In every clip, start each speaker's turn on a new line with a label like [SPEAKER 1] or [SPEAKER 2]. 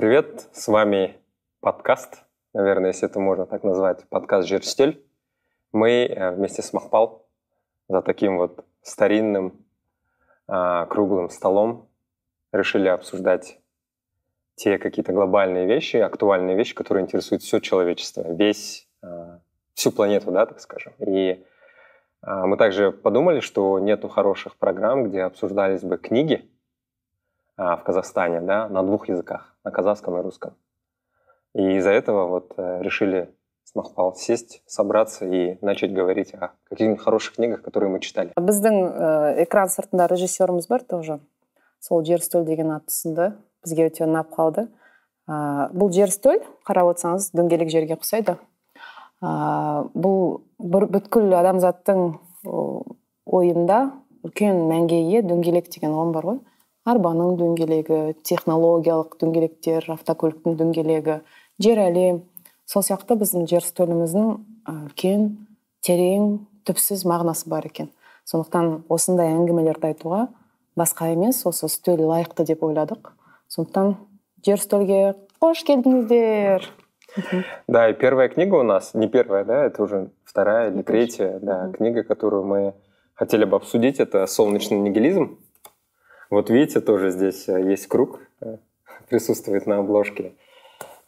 [SPEAKER 1] привет! С вами подкаст, наверное, если это можно так назвать, подкаст «Жерстель». Мы э, вместе с Махпал за таким вот старинным а, круглым столом решили обсуждать те какие-то глобальные вещи, актуальные вещи, которые интересуют все человечество, весь, а, всю планету, да, так скажем. И а, мы также подумали, что нету хороших программ, где обсуждались бы книги в Казахстане, да, на двух языках, на казахском и русском. И из-за этого вот э, решили с Махпал сесть, собраться и начать говорить о каких-нибудь хороших книгах, которые мы читали.
[SPEAKER 2] біздің ә, экран сыртында режиссеріміз бар тоже сол жер үстел деген атты ұсынды бізге өте ұнап қалды ә, бұл жер үстел қарап отырсаңыз дөңгелек жерге ұқсайды ә, бұл бір бүткіл адамзаттың ойында үлкен мәнге ие дөңгелек деген ұғым бар ғой Арбаның дөңгелегі технологиялық дөңгелектер автокөліктің дөңгелегі жер әлем сол сияқты біздің жер үстеліміздің үлкен терең түпсіз мағынасы бар екен. Сондықтан осындай әңгімелерді айтуға басқа емес осы үстел лайықты деп ойладық. Сондықтан жер үстелге қош келдіңіздер.
[SPEAKER 1] Да и первая книга у нас не первая да это уже вторая или третья да книга которую мы хотели бы обсудить это солнечный нигилизм вот видите тоже здесь э, есть круг э, присутствует на обложке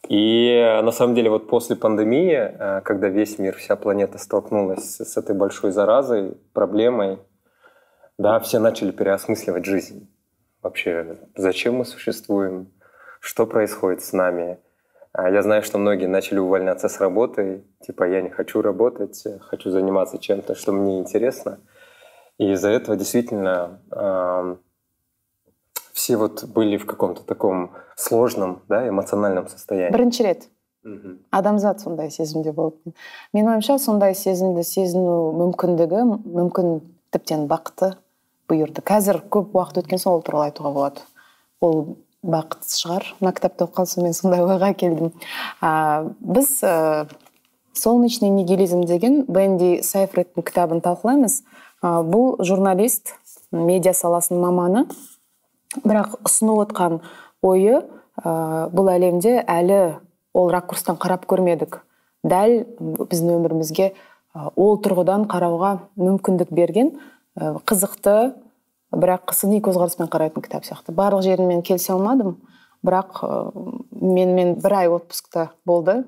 [SPEAKER 1] и э, на самом деле вот после пандемии, когда весь мир, вся планета столкнулась с этой большой заразой, проблемой, да, все начали переосмысливать жизнь. Вообще, зачем мы существуем, что происходит с нами. А я знаю, что многие начали увольняться с работы, типа я не хочу работать, хочу заниматься чем-то, что мне интересно. И из-за этого действительно все вот были в каком-то таком сложном да, эмоциональном состоянии.
[SPEAKER 2] Бірінші рет адамзат сондай сезімде болды менің ойымша сондай сезімді сезіну мүмкіндігі мүмкін тіптен бақыты бұйырды. Қазір көп уақыт өткен соң ол туралы айтуға болады. Ол бақыт шығар. Мына кітапты оқыған соң мен сондай ойға келдім. А, біз ә, солнечный нигилизм деген бенди сайфредтің кітабын талқылаймыз. Ә, бұл журналист медиа саласының маманы. Бірақ ұсынып отқан ойы ә, бұл әлемде әлі ол ракурстан қарап көрмедік. Дәл біздің өмірімізге ол тұрғыдан қарауға мүмкіндік берген қызықты бірақ сыни көзқараспен қарайтын кітап сияқты. Барлық жерін мен келісе алмадым бірақ ә, мен мен бір ай отпускта болды.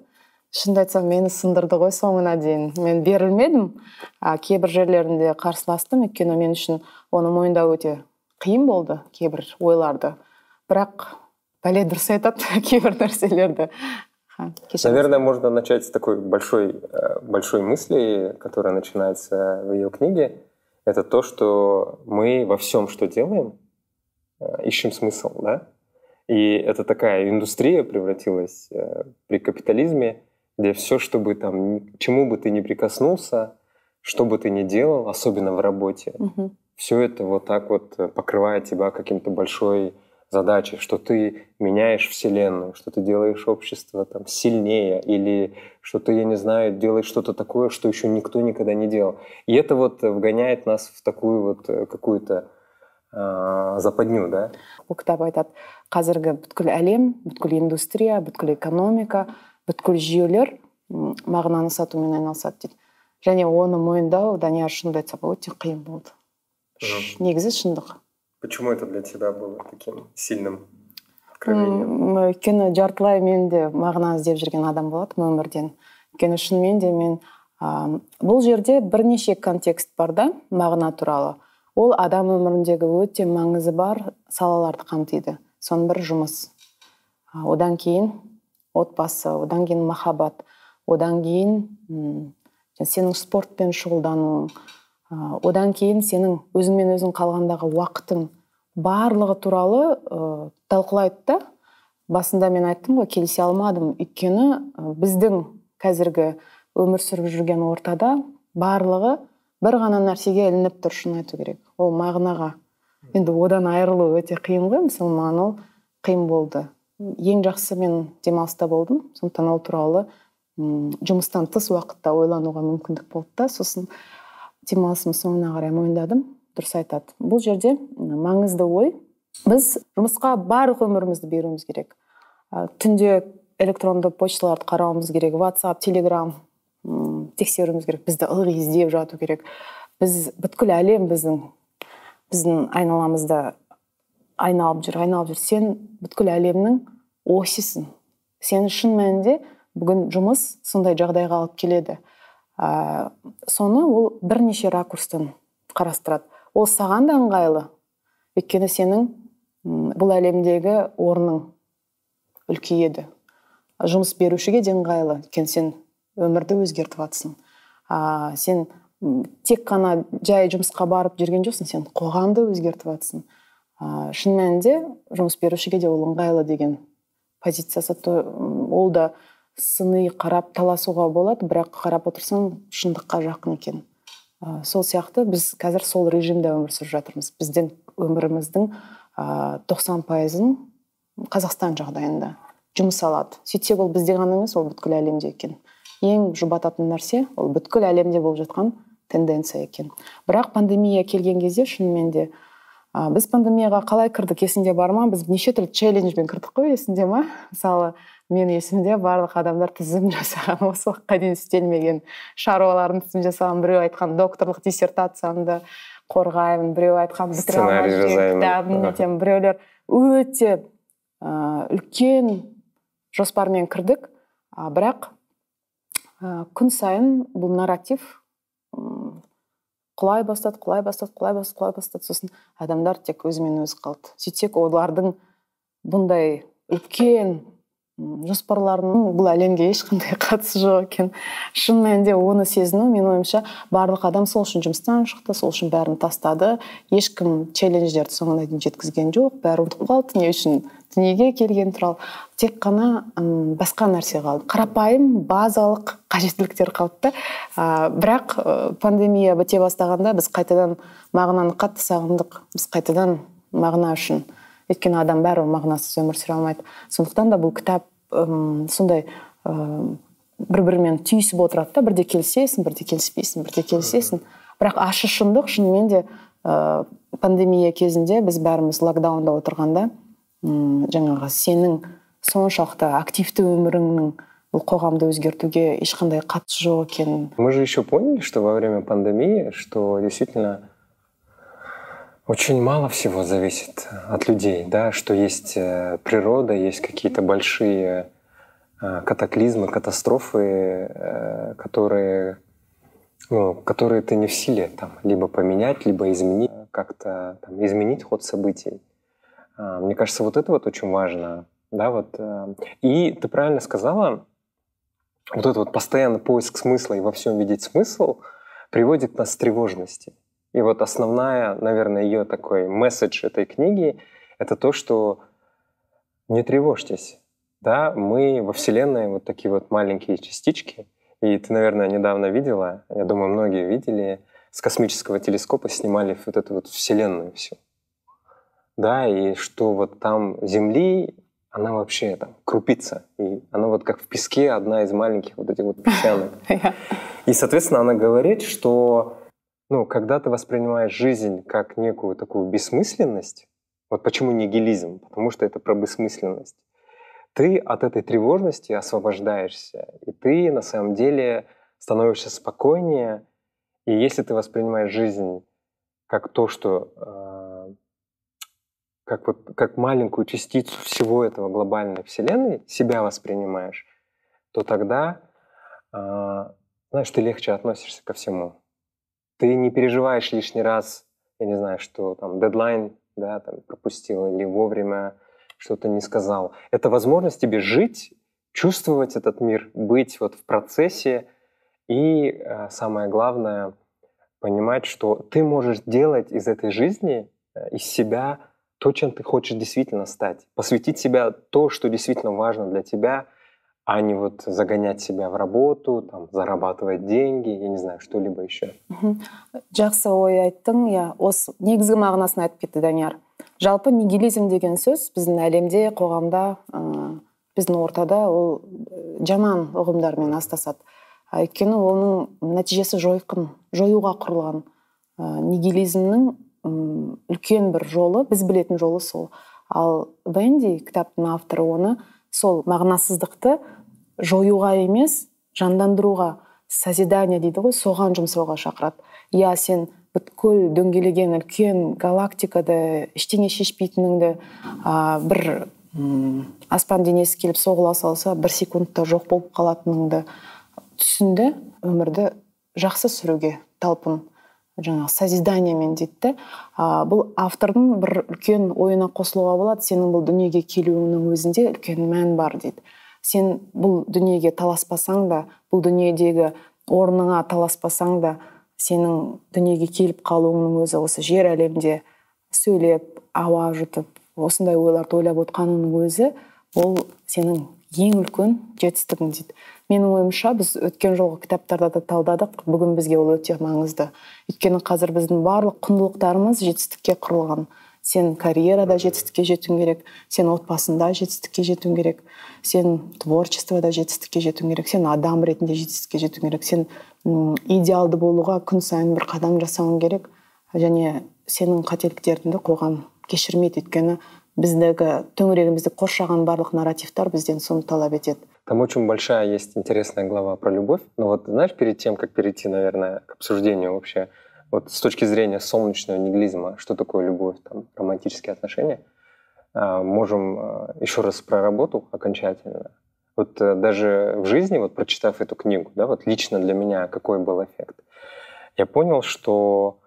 [SPEAKER 2] Шынымды айтсам мені сындырды ғой соңына дейін. Мен берілмедім а кейбір жерлерінде қарсыластым. Өйткені мен үшін оны мойындау өте қиын болды кейбір ойларды бірақ бәле дұрыс айтады кейбір нәрселерді
[SPEAKER 1] Наверное, можно начать с такой большой, э, большой мысли, которая начинается в ее книге. Это то, что мы во всем, что делаем, э, ищем смысл, да? И это такая индустрия превратилась э, при капитализме, где все, чтобы там, к чему бы ты ни прикоснулся, что бы ты ни делал, особенно в работе, угу все это вот так вот э, покрывает тебя каким-то большой задачей, что ты меняешь Вселенную, что ты делаешь общество там сильнее, или что ты, я не знаю, делаешь что-то такое, что еще никто никогда не делал. И это вот вгоняет нас в такую вот э, какую-то ә, западню, да?
[SPEAKER 2] бұл кітап айтады қазіргі бүткіл әлем бүткіл индустрия бүткіл экономика бүткіл жүйелер мағынаны сатумен айналысады дейді және оны мойындау данияр шынымды айтсақ өте қиын болды негізі шындық.
[SPEAKER 1] Почему это для тебя было таким сильным откровением?
[SPEAKER 2] Өйткені жартылай мен де мағына іздеп жүрген адам болатынмын өмірден. Өйткені шынымен де мен ә, бұл жерде бірнеше контекст бар да мағына туралы. Ол адам өміріндегі өте маңызы бар салаларды қамтиды. Соның бірі жұмыс. Одан кейін отбасы одан кейін махаббат одан кейін сенің спортпен шұғылдануың одан кейін сенің өзіңмен өзің қалғандағы уақытың барлығы туралы ә, талқылайды да. Басында мен айттым ғой келісе алмадым. Өйткені біздің қазіргі өмір сүріп жүрген ортада барлығы бір ғана нәрсеге ілініп тұр шын айту керек. Ол мағынаға. Енді одан айырылу өте қиын ғой мысалы маған ол. Қиын болды. Ең жақсы мен демалыста болдым. Сондықтан ол туралы жұмыстан тыс уақытта ойлануға мүмкіндік болды да сосын. Демалысым соңына қарай мойындадым. Дұрыс айтады. Бұл жерде маңызды ой. Біз жұмысқа барлық өмірімізді беруіміз керек. Түнде электронды почталарды қарауымыз керек whatsapp телеграм тексеруіміз керек бізді ылғи іздеп жату керек. Біз бүткіл әлем біздің біздің айналамызда айналып жүр айналып жүр. Сен бүткіл әлемнің осисің сен шын мәнінде бүгін жұмыс сондай жағдайға алып келеді. Ә, соны ол бірнеше ракурстан қарастырады. Ол саған да ыңғайлы. Өйткені сенің бұл әлемдегі орның үлкейеді жұмыс берушіге де ыңғайлы. Өйткені сен өмірді өзгертіп жатрсың а сен тек қана жай жұмысқа барып жүрген жоқсың сен қоғамды өзгертіп жатрсың шын мәнінде жұмыс берушіге де ол ыңғайлы деген позициясы ол да сыни қарап таласуға болады бірақ қарап отырсаң шындыққа жақын екен. Ә, сол сияқты біз қазір сол режимде өмір сүріп жатырмыз. Біздің өміріміздің тоқсан пайызын қазақстан жағдайында жұмыс алады. Сөйтсек ол бізде ғана емес ол бүткіл әлемде екен. Ең жұбататын нәрсе ол бүткіл әлемде болып жатқан тенденция екен. Бірақ пандемия келген кезде шынымен де ә, біз пандемияға қалай кірдік есіңде бар ма? Біз неше түрлі челленджбен кірдік қой есіңде ма? Мысалы мен есімде барлық адамдар тізім жасаған. Осы уақытқа дейін істелмеген шаруалардың тізім жасаған біреу айтқан докторлық диссертациямды қорғаймын біреу айтқан
[SPEAKER 1] сценарий жасаймын.
[SPEAKER 2] біреулер өте ә, үлкен жоспармен кірдік. А, бірақ ә, күн сайын бұл нарратив құлай бастады құлай бастады құлай бастады құлай бастады. Сосын адамдар тек өзімен өзі қалды. Сөйтсек олардың бұндай үлкен жоспарларының бұл әлемге ешқандай қатысы жоқ екен. Шын мәнінде оны сезіну менің ойымша барлық адам сол үшін жұмыстан шықты сол үшін бәрін тастады. Ешкім челлендждерді соңына дейін жеткізген жоқ бәрі ұмытып қалды не үшін дүниеге келген туралы. Тек қана ұм, басқа нәрсе қалды қарапайым базалық қажеттіліктер қалды да. Ә, бірақ пандемия біте бастағанда біз қайтадан мағынаны қатты сағындық. Біз қайтадан мағына үшін өйткені адам бәрібір мағынасыз өмір сүре алмайды. Сондықтан да бұл кітап сондай бір бірімен түйісіп отырады да. Бірде келісесің бірде келіспейсің бірде келісесің. Бірақ ащы шындық шынымен де ә, пандемия кезінде біз бәріміз локдаунда отырғанда ұм, жаңағы сенің соншалықты активті өміріңнің бұл қоғамды өзгертуге ешқандай қатысы жоқ екенін.
[SPEAKER 1] Мы же еще поняли что во время пандемии что действительно очень мало всего зависит от людей, да, что есть э, природа, есть какие-то большие э, катаклизмы, катастрофы, э, которые, ну, которые ты не в силе там либо поменять, либо изменить, как-то там, изменить ход событий. А, мне кажется, вот это вот очень важно, да, вот. И ты правильно сказала, вот этот вот постоянный поиск смысла и во всем видеть смысл приводит нас к тревожности. И вот основная, наверное, ее такой месседж этой книги — это то, что не тревожьтесь. Да, мы во Вселенной вот такие вот маленькие частички. И ты, наверное, недавно видела, я думаю, многие видели, с космического телескопа снимали вот эту вот Вселенную всю. Да, и что вот там Земли, она вообще там крупица. И она вот как в песке одна из маленьких вот этих вот песчанок. И, соответственно, она говорит, что ну, когда ты воспринимаешь жизнь как некую такую бессмысленность, вот почему нигилизм? Потому что это про бессмысленность. Ты от этой тревожности освобождаешься, и ты на самом деле становишься спокойнее. И если ты воспринимаешь жизнь как то, что э, как вот как маленькую частицу всего этого глобальной вселенной себя воспринимаешь, то тогда, э, знаешь, ты легче относишься ко всему ты не переживаешь лишний раз, я не знаю, что там дедлайн да, там, пропустил или вовремя что-то не сказал. Это возможность тебе жить, чувствовать этот мир, быть вот в процессе и э, самое главное понимать, что ты можешь делать из этой жизни, э, из себя то, чем ты хочешь действительно стать, посвятить себя то, что действительно важно для тебя, а не вот загонять себя в работу, там, зарабатывать деньги, я не знаю, что-либо еще.
[SPEAKER 2] жақсы ой айттың иә осы негізгі мағынасын айтып кетті данияр. Жалпы нигилизм деген сөз біздің әлемде қоғамда біздің ортада ол жаман ұғымдармен астасады. Өйткені оның нәтижесі жойқын жоюға құрылған нигилизмнің үлкен бір жолы біз білетін жолы сол. Ал венди кітаптың авторы оны сол мағынасыздықты жоюға емес жандандыруға созидание дейді ғой соған жұмсауға шақырады. Иә сен бүткіл дөңгелеген үлкен галактикада ештеңе шешпейтініңді ә, бір аспан денесі келіп соғыла салса бір секундта жоқ болып қалатыныңды түсінді өмірді жақсы сүруге талпын. Жаңағы созиданиемен дейді да бұл автордың бір үлкен ойына қосылуға болады. Сенің бұл дүниеге келуіңнің өзінде үлкен мән бар дейді. Сен бұл дүниеге таласпасаң да бұл дүниедегі орныңа таласпасаң да сенің дүниеге келіп қалуыңның өзі осы жер әлемде сөйлеп ауа жұтып осындай ойларды ойлап отқаныңның өзі ол сенің ең үлкен жетістігің дейді. Менің ойымша біз өткен жолғы кітаптарда да талдадық. Бүгін бізге ол өте маңызды. Өйткені қазір біздің барлық құндылықтарымыз жетістікке құрылған. Сен карьерада жетістікке жетуің керек сен отбасында жетістікке жетуің керек сен творчествода жетістікке жетуің керек сен адам ретінде жетістікке жетуің керек сен идеалды болуға күн сайын бір қадам жасауың керек. Және сенің қателіктеріңді қоғам кешірмейді. Өйткені біздегі төңірегімізді қоршаған барлық нарративтар бізден соны талап етеді.
[SPEAKER 1] Там очень большая есть интересная глава про любовь. Но вот знаешь перед тем как перейти наверное к обсуждению вообще вот с точки зрения солнечного нигилизма что такое любовь там романтические отношения а, можем а, еще раз про работу окончательно. Вот э, даже в жизни вот прочитав эту книгу да вот лично для меня какой был эффект я понял что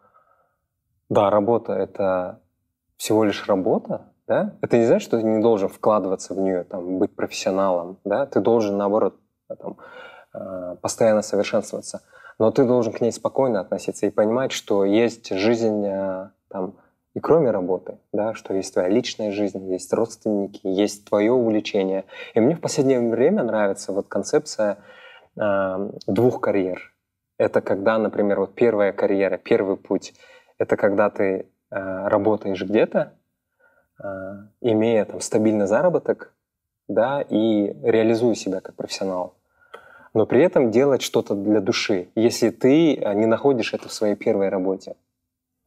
[SPEAKER 1] да работа это всего лишь работа да, это не значит, что ты не должен вкладываться в нее, там, быть профессионалом, да, ты должен, наоборот, там, а, постоянно совершенствоваться, но ты должен к ней спокойно относиться и понимать, что есть жизнь а, там, и кроме работы, да, что есть твоя личная жизнь, есть родственники, есть твое увлечение. И мне в последнее время нравится вот концепция э, двух карьер. Это когда, например, вот первая карьера, первый путь, это когда ты э, работаешь где-то, а, имея там стабильный заработок, да, и реализуя себя как профессионал. Но при этом делать что-то для души, если ты а, не находишь это в своей первой работе,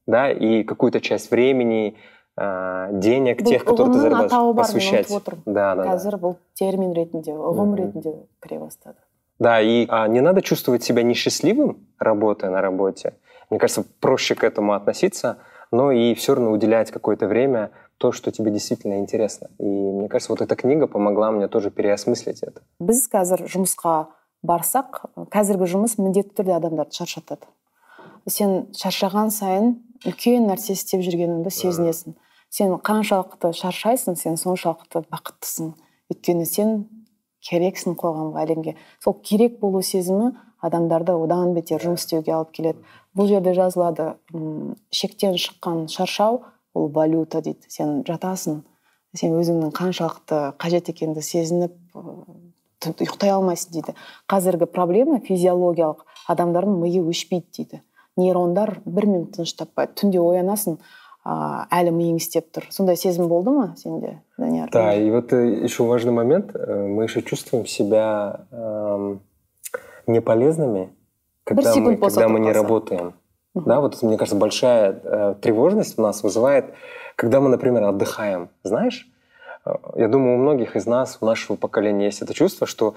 [SPEAKER 1] да, и какую-то часть времени, а, денег, тех, которые ты зарабатываешь, посвящать.
[SPEAKER 2] Да, да, қазір бұл термин ретінде ұғым ретінде кіре бастады
[SPEAKER 1] да и а, не надо чувствовать себя несчастливым работая на работе мне кажется проще к этому относиться но и все равно уделять какое-то время то, что тебе действительно интересно. И мне кажется, вот эта книга помогла мне тоже переосмыслить это.
[SPEAKER 2] Біз қазір жұмысқа барсақ, қазіргі жұмыс міндетті түрде адамдарды шаршатады. Сен шаршаған сайын үлкен нәрсе істеп жүргеніңді сезінесің. Сен қаншалықты шаршайсың, сен соншалықты бақыттысың. Өйткені сен керексің қоғамға, әлемге. Сол керек болу сезімі адамдарды одан бетер жұмыс істеуге алып келеді. Бұл жерде жазылады, шектен шыққан шаршау ол валюта дейді. Сен жатасың сен өзіңнің қаншалықты қажет екеніңді сезініп ұйықтай алмайсың дейді. Қазіргі проблема физиологиялық адамдардың миы өшпейді дейді. Нейрондар бір минут тыныш таппайды түнде оянасың а, әлі миың істеп тұр. Сондай сезім болды ма сенде данияр?
[SPEAKER 1] Да и вот э, еще важный момент. Э, мы еще чувствуем себя э, неполезными когда мы, когда мы не работаем. Угу. Да, вот мне кажется, большая э, тревожность у нас вызывает, когда мы, например, отдыхаем. Знаешь, э, я думаю, у многих из нас, у нашего поколения есть это чувство, что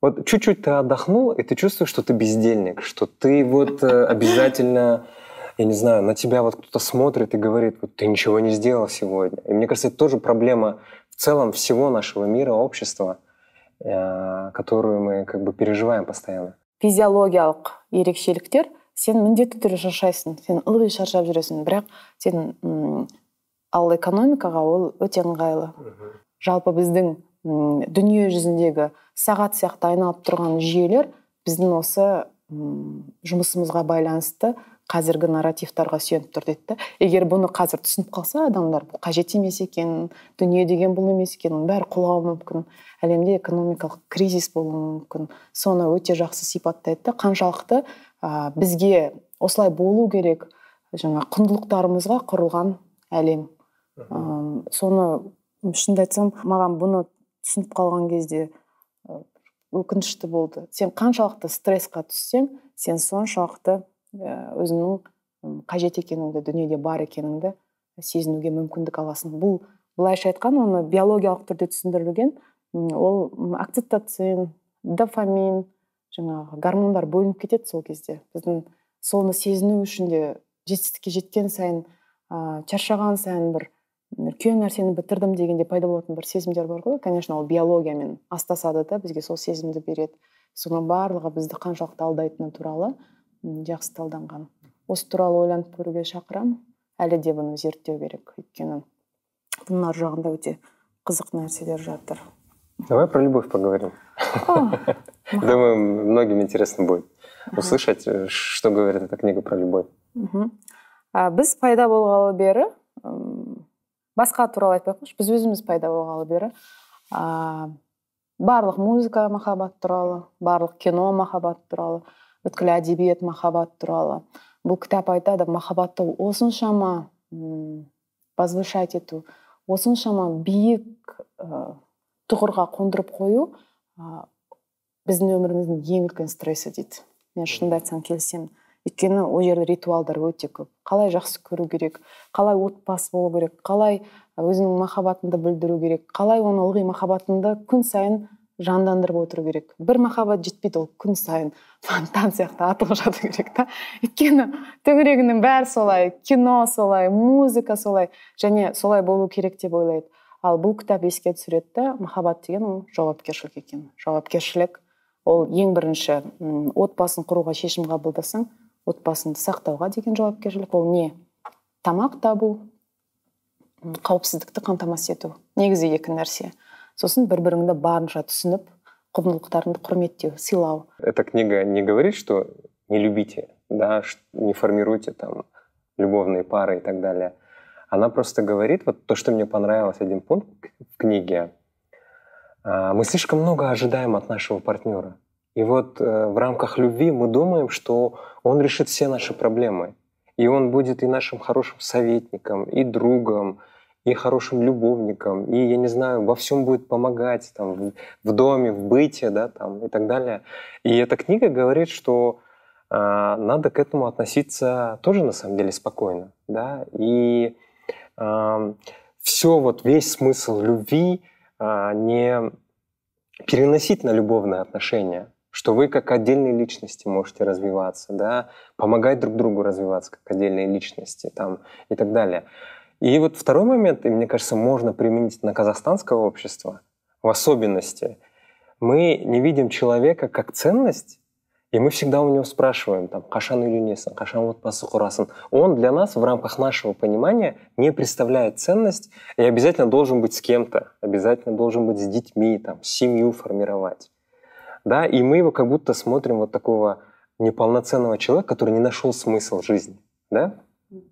[SPEAKER 1] вот чуть-чуть ты отдохнул, и ты чувствуешь, что ты бездельник, что ты вот э, обязательно, я не знаю, на тебя вот кто-то смотрит и говорит, вот ты ничего не сделал сегодня. И мне кажется, это тоже проблема в целом всего нашего мира, общества, э, которую мы как бы переживаем постоянно.
[SPEAKER 2] физиологиялық ерекшеліктер сен міндетті түрде шаршайсың сен ылғи шаршап жүресің. Бірақ сен м ал экономикаға ол өте ыңғайлы. Жалпы біздің м дүние жүзіндегі сағат сияқты айналып тұрған жүйелер біздің осы м жұмысымызға байланысты қазіргі нарративтарға сүйеніп тұр дейді да егер бұны қазір түсініп қалса адамдар бұл қажет емес екенін дүние деген бұл емес екенін бәрі құлауы мүмкін. Әлемде экономикалық кризис болуы мүмкін. Соны өте жақсы сипаттайды да. Қаншалықты ә, бізге осылай болу керек жаңа құндылықтарымызға құрылған әлем. Ә, соны шынымды айтсам маған бұны түсініп қалған кезде өкінішті болды. Сен қаншалықты стрессқа түссең сен соншалықты өзіңнің қажет екеніңді дүниеде бар екеніңді сезінуге мүмкіндік аласың. Бұл былайша айтқан оны биологиялық түрде түсіндірілген ол окситоцин дофамин жаңағы гормондар бөлініп кетеді сол кезде. Біздің соны сезіну үшін де жетістікке жеткен сайын ә, шаршаған сайын бір үлкен нәрсені бітірдім дегенде пайда болатын бір сезімдер бар ғой. Конечно ол биологиямен астасады да бізге сол сезімді береді. Соның барлығы бізді қаншалықты алдайтыны туралы жақсы талданған. Осы туралы ойланып көруге шақырамын. Әлі де бұны зерттеу керек. Өйткені бұның ар жағында өте қызық нәрселер жатыр.
[SPEAKER 1] Давай про любовь поговорим. Думаю многим интересно будет услышать что говорит эта книга про любовь.
[SPEAKER 2] Біз пайда болғалы бері басқа туралы айтпай ақ біз өзіміз пайда болғалы бері ә, барлық музыка махаббат туралы барлық кино махаббат туралы бүткіл әдебиет махаббат туралы бұл кітап айтады махаббатты осыншама возвышать ету осыншама биік ә, тұғырға қондырып қою ә, біздің өміріміздің ең үлкен стрессі дейді. Мен шынымды айтсам келісемін. Өйткені ол жерде ритуалдар өте көп. Қалай жақсы көру керек қалай отбасы болу керек қалай өзіңнің махаббатыңды білдіру керек қалай оны ылғи махаббатыңды күн сайын жандандырып отыру керек. Бір махаббат жетпейді ол күн сайын. Фонтан сияқты атылып жату керек та. Өйткені төңірегінің бәрі солай. Кино солай музыка солай. Және солай болу керек деп ойлайды. Ал бұл кітап еске түсіреді да махаббат деген ол жауапкершілік екен. Жауапкершілік. ол ең бірінші отбасын құруға шешім қабылдасаң отбасыңды сақтауға деген жауапкершілік ол не тамақ табу қауіпсіздікті қамтамасыз ету негізі екі нәрсе сосын бір біріңді барынша түсініп құндылықтарыңды құрметтеу сыйлау
[SPEAKER 1] эта книга не говорит что не любите да не формируйте там любовные пары и так далее она просто говорит вот то что мне понравилось один пункт в книге а, мы слишком много ожидаем от нашего партнера и вот э, в рамках любви мы думаем, что он решит все наши проблемы. И он будет и нашим хорошим советником, и другом, и хорошим любовником, и, я не знаю, во всем будет помогать, там, в, доме, в быте, да, там, и так далее. И эта книга говорит, что э, надо к этому относиться тоже, на самом деле, спокойно, да, и э, все, вот весь смысл любви не переносить на любовные отношения, что вы как отдельные личности можете развиваться, да, помогать друг другу развиваться как отдельные личности там, и так далее. И вот второй момент, и мне кажется, можно применить на казахстанское общество, в особенности. Мы не видим человека как ценность, и мы всегда у него спрашиваем, там, Кашан или Несан, Кашан вот пасухурасан. Он для нас в рамках нашего понимания не представляет ценность и обязательно должен быть с кем-то, обязательно должен быть с детьми, там, семью формировать да, и мы его как будто смотрим вот такого неполноценного человека, который не нашел смысл жизни, да?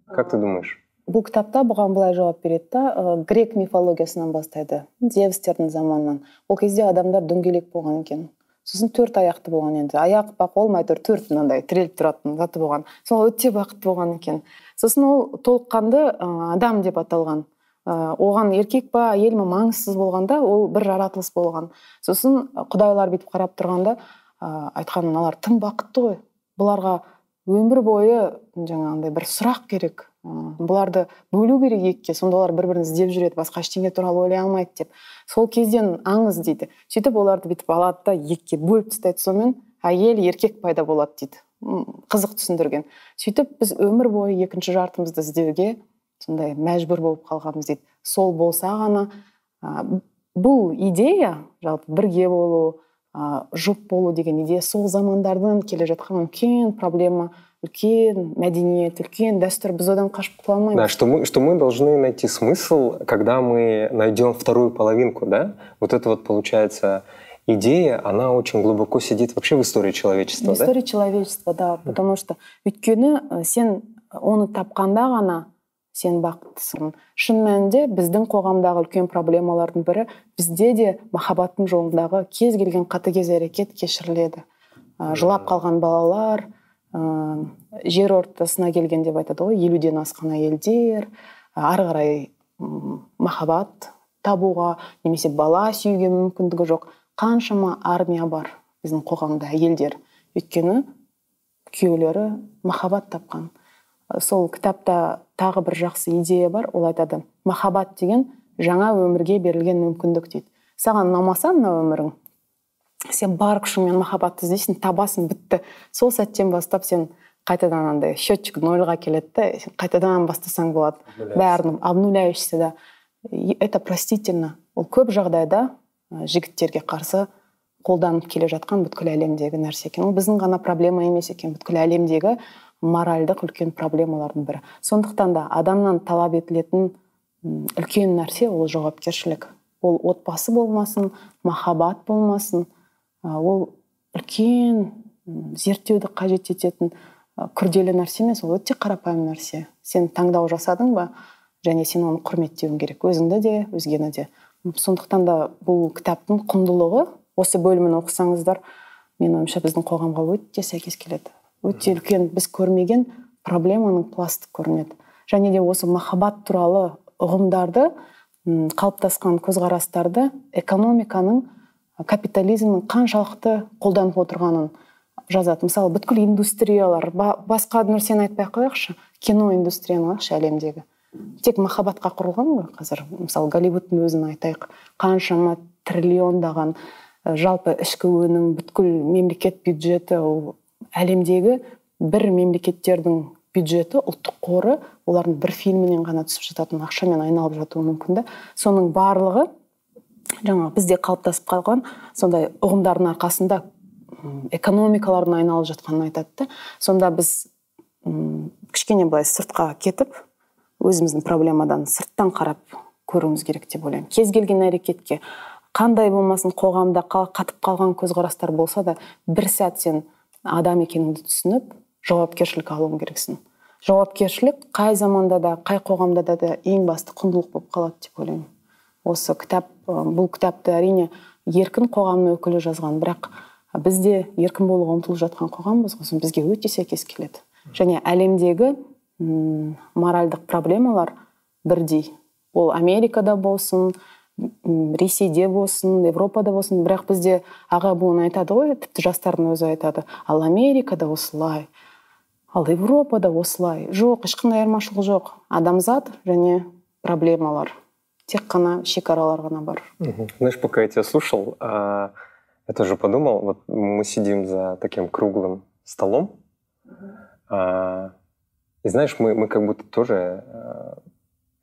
[SPEAKER 1] Как ты думаешь?
[SPEAKER 2] бұл кітапта бұған былай жауап береді да ә, грек мифологиясынан бастайды зевстердің заманынан ол кезде адамдар дөңгелек болған екен сосын төрт аяқты болған енді. Аяқ па қол ма әйтеуір төрт мынандай тіреліп тұратын заты болған. Сол өте бақытты болған екен. Сосын ол толыққанды адам деп аталған. Оған еркек па әйел ма маңызсыз болғанда ол бір жаратылыс болған. Сосын құдайлар бүйтіп қарап тұрғанда ә, айтқан мыналар тым бақытты ғой. Бұларға өмір бойы жаңағындай бір сұрақ керек бұларды бөлу керек екіге сонда олар бір бірін іздеп жүреді басқа ештеңе туралы ойлай алмайды деп. Сол кезден аңыз дейді. Сөйтіп оларды бүйтіп алады да екіге бөліп тастайды сонымен әйел еркек пайда болады дейді. Қызық түсіндірген. Сөйтіп біз өмір бойы екінші жартымызды іздеуге сондай мәжбүр болып қалғанбыз дейді. Сол болса ғана ә, бұл идея жалпы бірге болу ә, жұп болу деген идея сол замандардан келе жатқан үлкен проблема. Үлкен мәдениет үлкен дәстүр біз одан қашып құтыла алмаймыз.
[SPEAKER 1] Да что мы что мы должны найти смысл когда мы найдем вторую половинку да? Вот это вот получается идея она очень глубоко сидит вообще в истории человечества
[SPEAKER 2] в истории да? человечества да потому что өйткені сен оны тапқанда ғана сен бақыттысың. Шын мәнінде біздің қоғамдағы үлкен проблемалардың бірі бізде де махаббаттың жолындағы кез келген қатыгез әрекет кешіріледі. Ә, жылап қалған балалар жер ортасына келген деп айтады ғой елуден асқан әйелдер ары қарай махаббат табуға немесе бала сүюге мүмкіндігі жоқ. Қаншама армия бар біздің қоғамда әйелдер. Өйткені күйеулері махаббат тапқан. Сол кітапта тағы бір жақсы идея бар ол айтады махаббат деген жаңа өмірге берілген мүмкіндік дейді. Саған ұнамаса мына өмірің сен бар күшіңмен махаббатты іздейсің табасың бітті. Сол сәттен бастап сен қайтадан андай счетчик нольға келеді да сен қайтадан бастасаң болады. Бәрін обнуляешься да. Это простительно. Ол көп жағдайда жігіттерге қарсы қолданып келе жатқан бүткіл әлемдегі нәрсе екен. Ол біздің ғана проблема емес екен. Бүткіл әлемдегі моральдық үлкен проблемалардың бірі. Сондықтан да адамнан талап етілетін үлкен нәрсе ол жауапкершілік. Ол отбасы болмасын махаббат болмасын ол үлкен зерттеуді қажет ететін күрделі нәрсе емес ол өте қарапайым нәрсе. Сен таңдау жасадың ба және сен оны құрметтеуің керек. Өзіңді де өзгені де. Сондықтан да бұл кітаптың құндылығы осы бөлімін оқысаңыздар менің ойымша біздің қоғамға өте сәйкес келеді. Өте үлкен біз көрмеген проблеманың пласты көрінеді. Және де осы махаббат туралы ұғымдарды қалыптасқан көзқарастарды экономиканың капитализмнің қаншалықты қолданып отырғанын жазады. Мысалы бүткіл индустриялар ба, басқа нәрсені айтпай ақ қояйықшы кино индустрияны алайықшы әлемдегі. Тек махаббатқа құрылған ғой қазір. Мысалы голливудтың өзін айтайық. Қаншама триллиондаған жалпы ішкі өнім бүткіл мемлекет бюджеті ол әлемдегі бір мемлекеттердің бюджеті ұлттық қоры олардың бір фильмінен ғана түсіп жататын ақшамен айналып жатуы мүмкін да соның барлығы жаңа бізде қалыптасып қалған сондай ұғымдардың арқасында экономикалардың айналып жатқанын айтады да. Сонда біз кішкене былай сыртқа кетіп өзіміздің проблемадан сырттан қарап көруіміз керек деп ойлаймын. Кез келген әрекетке қандай болмасын қоғамда қатып қалған көзқарастар болса да бір сәт сен адам екеніңді түсініп жауапкершілік алуың керексің. Жауапкершілік қай заманда да қай қоғамда да, да ең басты құндылық болып қалады деп ойлаймын. Осы кітап бұл кітапты әрине еркін қоғамның өкілі жазған. Бірақ біз де еркін болуға ұмтылып жатқан қоғамбыз ғой. Бізге өте сәйкес келеді. Және әлемдегі моральдық проблемалар бірдей. Ол америкада болсын ресейде болсын европада болсын. Бірақ бізде аға буын айтады ғой тіпті жастардың өзі айтады. Ал америкада осылай ал европада осылай. Жоқ ешқандай айырмашылық жоқ. Адамзат және проблемалар. Тек қана шекаралар ғана бар.
[SPEAKER 1] Знаешь пока я тебя слушал а, я тоже подумал вот мы сидим за таким круглым столом а, и знаешь мы мы как будто тоже а,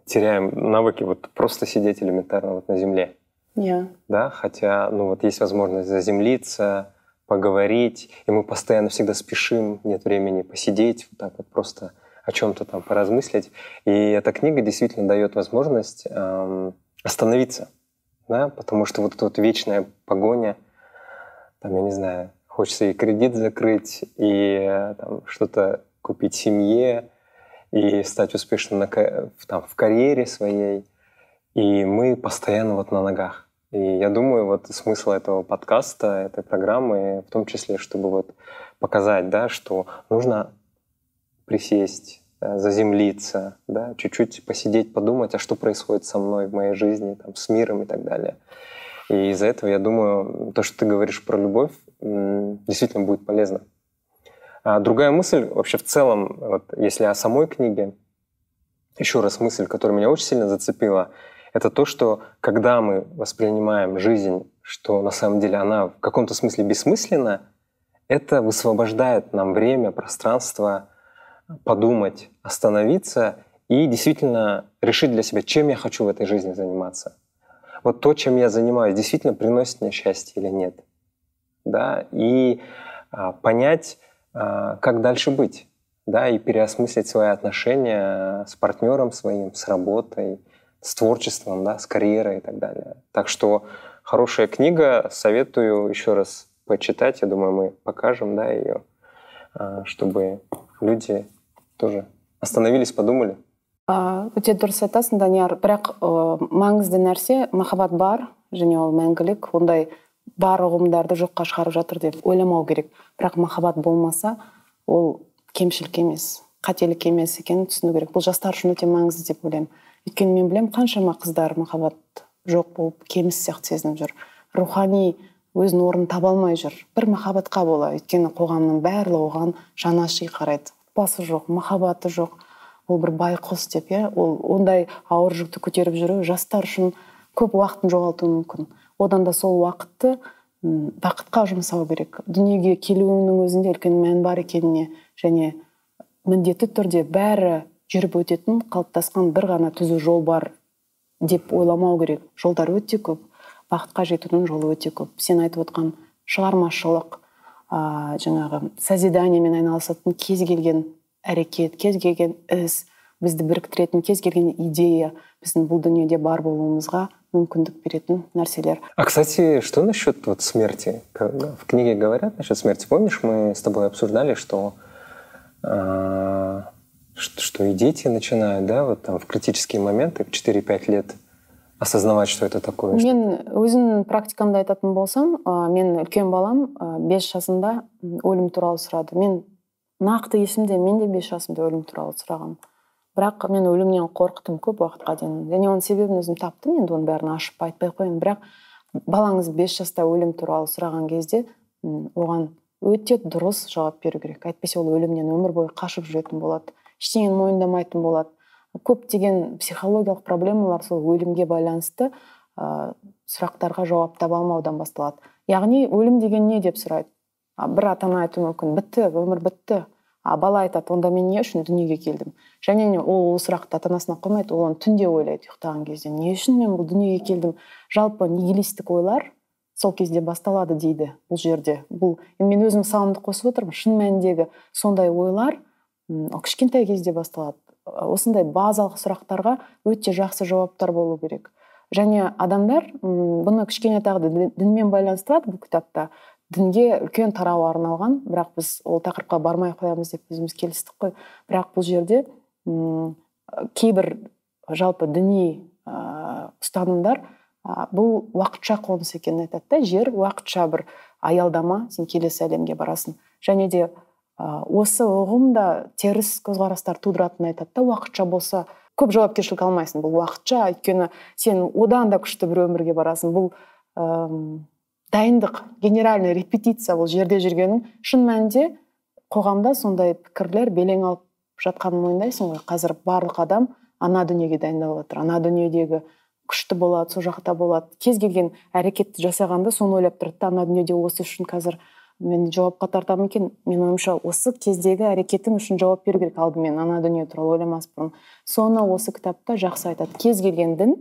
[SPEAKER 1] теряем навыки вот просто сидеть элементарно вот на земле.
[SPEAKER 2] Yeah.
[SPEAKER 1] да хотя ну вот есть возможность заземлиться поговорить и мы постоянно всегда спешим нет времени посидеть вот так вот просто о чем-то там поразмыслить. И эта книга действительно дает возможность эм, остановиться, да, потому что вот эта вот вечная погоня, там, я не знаю, хочется и кредит закрыть, и там, что-то купить семье, и стать успешным на, там, в карьере своей. И мы постоянно вот на ногах. И я думаю, вот смысл этого подкаста, этой программы, в том числе, чтобы вот показать, да, что нужно присесть, э, заземлиться, да, чуть-чуть посидеть, подумать, а что происходит со мной в моей жизни, там, с миром и так далее. И из-за этого, я думаю, то, что ты говоришь про любовь, действительно будет полезно. А другая мысль, вообще в целом, вот, если о самой книге, еще раз мысль, которая меня очень сильно зацепила, это то, что когда мы воспринимаем жизнь, что на самом деле она в каком-то смысле бессмысленна, это высвобождает нам время, пространство, подумать, остановиться и действительно решить для себя, чем я хочу в этой жизни заниматься. Вот то, чем я занимаюсь, действительно приносит мне счастье или нет. Да? И а, понять, а, как дальше быть. Да? И переосмыслить свои отношения с партнером своим, с работой, с творчеством, да? с карьерой и так далее. Так что хорошая книга, советую еще раз почитать. Я думаю, мы покажем да, ее, а, чтобы люди тоже остановились подумали.
[SPEAKER 2] Өте дұрыс айтасың данияр бірақ маңызды нәрсе махаббат бар және ол мәңгілік ондай бар ұғымдарды жоққа шығарып жатыр деп ойламау керек. Бірақ махаббат болмаса ол кемшілік емес қателік емес екенін түсіну керек. Бұл жастар үшін өте маңызды деп ойлаймын. Өйткені мен білемін қаншама қыздар махаббат жоқ болып кеміс сияқты сезініп жүр. Рухани өзінің орнын таба алмай жүр. Бір махаббатқа бола. Өйткені қоғамның барлығы оған жанаши қарайды. Отбасы жоқ махаббаты жоқ. Ол бір байқұс деп иә. Ол ондай ауыр жүкті көтеріп жүру жастар үшін көп уақытын жоғалтуы мүмкін. Одан да сол уақытты бақытқа жұмсау керек. Дүниеге келуінің өзінде үлкен мән бар екеніне және міндетті түрде бәрі жүріп өтетін қалыптасқан бір ғана түзу жол бар деп ойламау керек. Жолдар өте көп бақытқа жетудің жолы өте көп. Сен айтып отқан шығармашылық ә, жаңағы созиданиемен айналысатын кез келген әрекет кез келген іс бізді біріктіретін кез келген идея біздің бұл дүниеде бар болуымызға мүмкіндік беретін нәрселер
[SPEAKER 1] а кстати что насчет вот смерти в книге говорят насчет смерти помнишь мы с тобой обсуждали что э, что и дети начинают да вот там в критические моменты в 4-5 лет осознавать что это такое
[SPEAKER 2] мен өзімнің практикамда айтатын болсам мен үлкен балам ә, бес жасында өлім туралы сұрады. Мен нақты есімде мен де бес жасымда өлім туралы сұрағанмын бірақ мен өлімнен қорықтым көп уақытқа дейін. Және оның себебін өзім таптым енді оның бәрін ашып айтпай ақ қояйын. Бірақ балаңыз бес жаста өлім туралы сұраған кезде оған өте дұрыс жауап беру керек. Әйтпесе ол өлімнен өмір бойы қашып жүретін болады. Ештеңені мойындамайтын болады. Көптеген психологиялық проблемалар сол өлімге байланысты ә, сұрақтарға жауап таба алмаудан басталады. Яғни өлім деген не деп сұрайды? А, бір ата ана айтуы мүмкін. Бітті өмір бітті. А бала айтады онда мен не үшін дүниеге келдім? Және ол ол сұрақты ата анасына қоймайды ол оны түнде ойлайды ұйықтаған кезде. Не үшін мен бұл дүниеге келдім? Жалпы нигилистік ойлар сол кезде басталады дейді бұл жерде. Бұл мен өзім мысалымды қосып отырмын. Шын мәніндегі сондай ойлар ол кішкентай кезде басталады. Осындай базалық сұрақтарға өте жақсы жауаптар болу керек. Және адамдар бұны кішкене тағы дінмен байланыстырады бұл кітапта. Дінге үлкен тарау арналған бірақ біз ол тақырыпқа бармай қоямыз деп өзіміз келістік қой. Бірақ бұл жерде м кейбір жалпы діни ә, ұстанымдар бұл уақытша қоныс екенін айтады да. Жер уақытша бір аялдама сен келесі әлемге барасың. Және де осы ұғым да теріс көзқарастар тудыратынын айтады да уақытша болса көп жауапкершілік алмайсың бұл уақытша. Өйткені сен одан да күшті бір өмірге барасың. Бұл ә, дайындық генеральный репетиция бұл жерде жүргенің. Шын мәнінде қоғамда сондай пікірлер белең алып жатқанын мойындайсың ғой. Қазір барлық адам ана дүниеге дайындалып жатыр ана дүниедегі күшті болады сол жақта болады. Кез келген әрекетті жасағанда соны ойлап тұрады да ана дүниеде осы үшін қазір мен жауапқа тартамын екен. Менің ойымша осы кездегі әрекетің үшін жауап беру керек. Алдымен ана дүние туралы ойламас бұрын соны осы кітапта жақсы айтады. Кез келген дін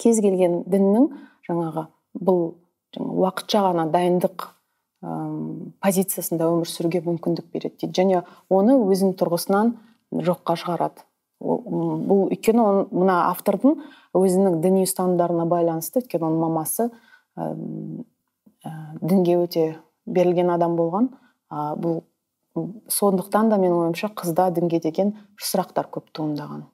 [SPEAKER 2] кез келген діннің жаңағы бұл жаңа уақытша ғана дайындық ә, позициясында өмір сүруге мүмкіндік береді дейді. Және оны өзінің тұрғысынан жоққа шығарады. Бұл өйткені мына автордың өзінің діни ұстанымдарына байланысты өйткені оның мамасы ә, дінге өте берілген адам болған. А, бұл сондықтан да менің ойымша қызда дінге деген сұрақтар көп туындаған.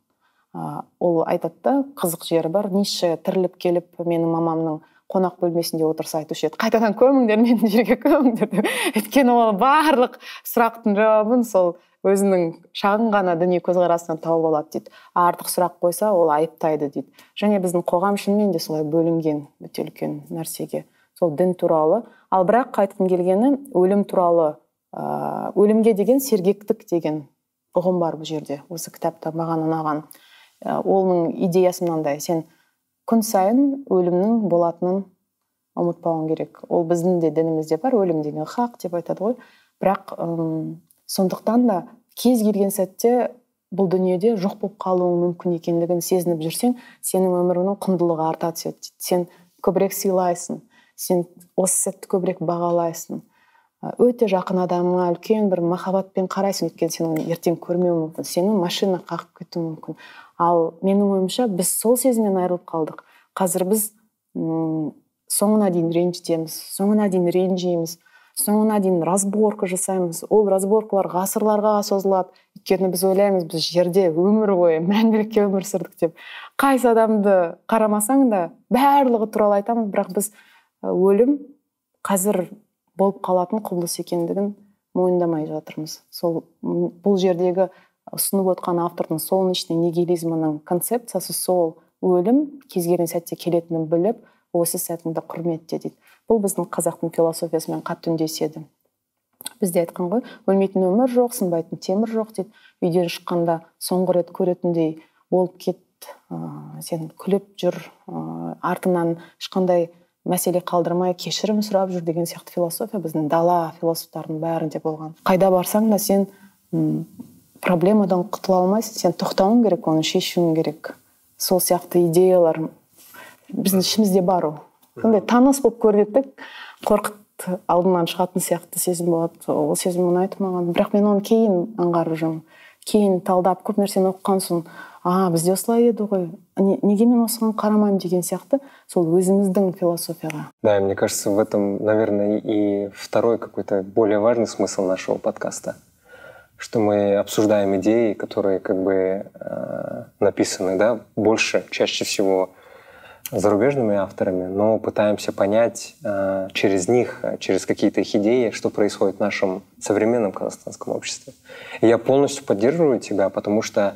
[SPEAKER 2] А, ол айтады да қызық жері бар ницше тіріліп келіп менің мамамның қонақ бөлмесінде отырса айтушы еді. Қайтадан көміңдер мені жерге көміңдер деп. Өйткені ол барлық сұрақтың жауабын сол өзінің шағын ғана діни көзқарасынан тауып алады дейді. Артық сұрақ қойса ол айыптайды дейді. Және біздің қоғам шынымен де солай бөлінген өте үлкен нәрсеге. Сол дін туралы ал бірақ айтқым келгені өлім туралы ә, өлімге деген сергектік деген ұғым бар бұл жерде осы кітапта маған ұнаған. Ә, оның идеясы мынандай сен күн сайын өлімнің болатынын ұмытпауың керек. Ол біздің де дінімізде бар өлім деген хақ деп айтады ғой. Бірақ ұм, сондықтан да кез келген сәтте бұл дүниеде жоқ болып қалуың мүмкін екендігін сезініп жүрсең сенің өміріңнің құндылығы арта түседі сен көбірек сыйлайсың. Сен осы сәтті көбірек бағалайсың. Өте жақын адамыңа үлкен бір махаббатпен қарайсың өйткені сен оны ертең көрмеуі мүмкін сені машина қағып кетуі мүмкін. Ал менің ойымша біз сол сезімнен айырылып қалдық. Қазір біз м соңына дейін ренжітеміз соңына дейін ренжиміз соңына дейін разборка жасаймыз. Ол разборкалар ғасырларға созылады. Өйткені біз ойлаймыз біз жерде өмір бойы мәңгілікке өмір сүрдік деп. Қайсы адамды қарамасаң да барлығы туралы айтамыз бірақ біз өлім қазір болып қалатын құбылыс екендігін мойындамай жатырмыз. Сол бұл жердегі ұсынып отқан автордың солнечный нигилизмінің концепциясы сол өлім кез келген сәтте келетінін біліп осы сәтіңді құрметте дейді. Бұл біздің қазақтың философиясымен қатты үндеседі. Бізде айтқан ғой өлмейтін өмір жоқ сынбайтын темір жоқ дейді. Үйден шыққанда соңғы рет көретіндей болып кет ә, сен күліп жүр ә, артыңнан ешқандай мәселе қалдырмай кешірім сұрап жүр деген сияқты философия біздің дала философтарының бәрінде болған. Қайда барсаң да сен проблемадан құтыла алмайсың. Сен тоқтауың керек оны шешуің керек. Сол сияқты идеялар біздің ішімізде бар ол. Сондай таныс болып көрінеді қорқыт алдынан шығатын сияқты сезім болады. Ол сезім ұнайды маған. Бірақ мен оны кейін аңғарып жүрмін. кейін талдап көп нәрсені оқыған соң а бізде осылай еді ғой неге мен осыған қарамаймын деген сияқты сол өзіміздің философияға
[SPEAKER 1] да мне кажется в этом наверное и второй какой то более важный смысл нашего подкаста что мы обсуждаем идеи которые как бы э, написаны да больше чаще всего зарубежными авторами, но пытаемся понять э, через них, через какие-то их идеи, что происходит в нашем современном казахстанском обществе. И я полностью поддерживаю тебя, потому что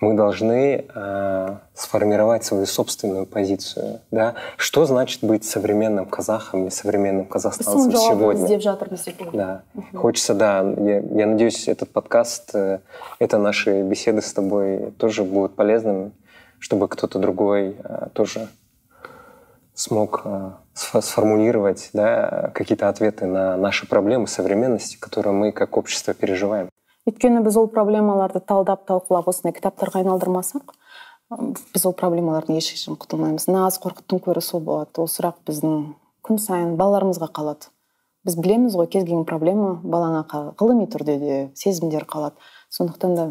[SPEAKER 1] мы должны э, сформировать свою собственную позицию. Да? Что значит быть современным казахом и современным казахстанцем сегодня? Да. Угу. Хочется, да. Я, я надеюсь, этот подкаст, э, это наши беседы с тобой тоже будут полезными, чтобы кто-то другой э, тоже смог э, сформулировать да, какие-то ответы на наши проблемы современности, которые мы как общество переживаем.
[SPEAKER 2] өйткені біз ол проблемаларды талдап талқылап осындай кітаптарға айналдырмасақ біз ол проблемалардан ешқашан құтылмаймыз. Нағыз қорқыттың көрі сол болады. Ол сұрақ біздің күн сайын балаларымызға қалады. Біз білеміз ғой кез келген проблема балаңа ғылыми түрде де сезімдер қалады. Сондықтан да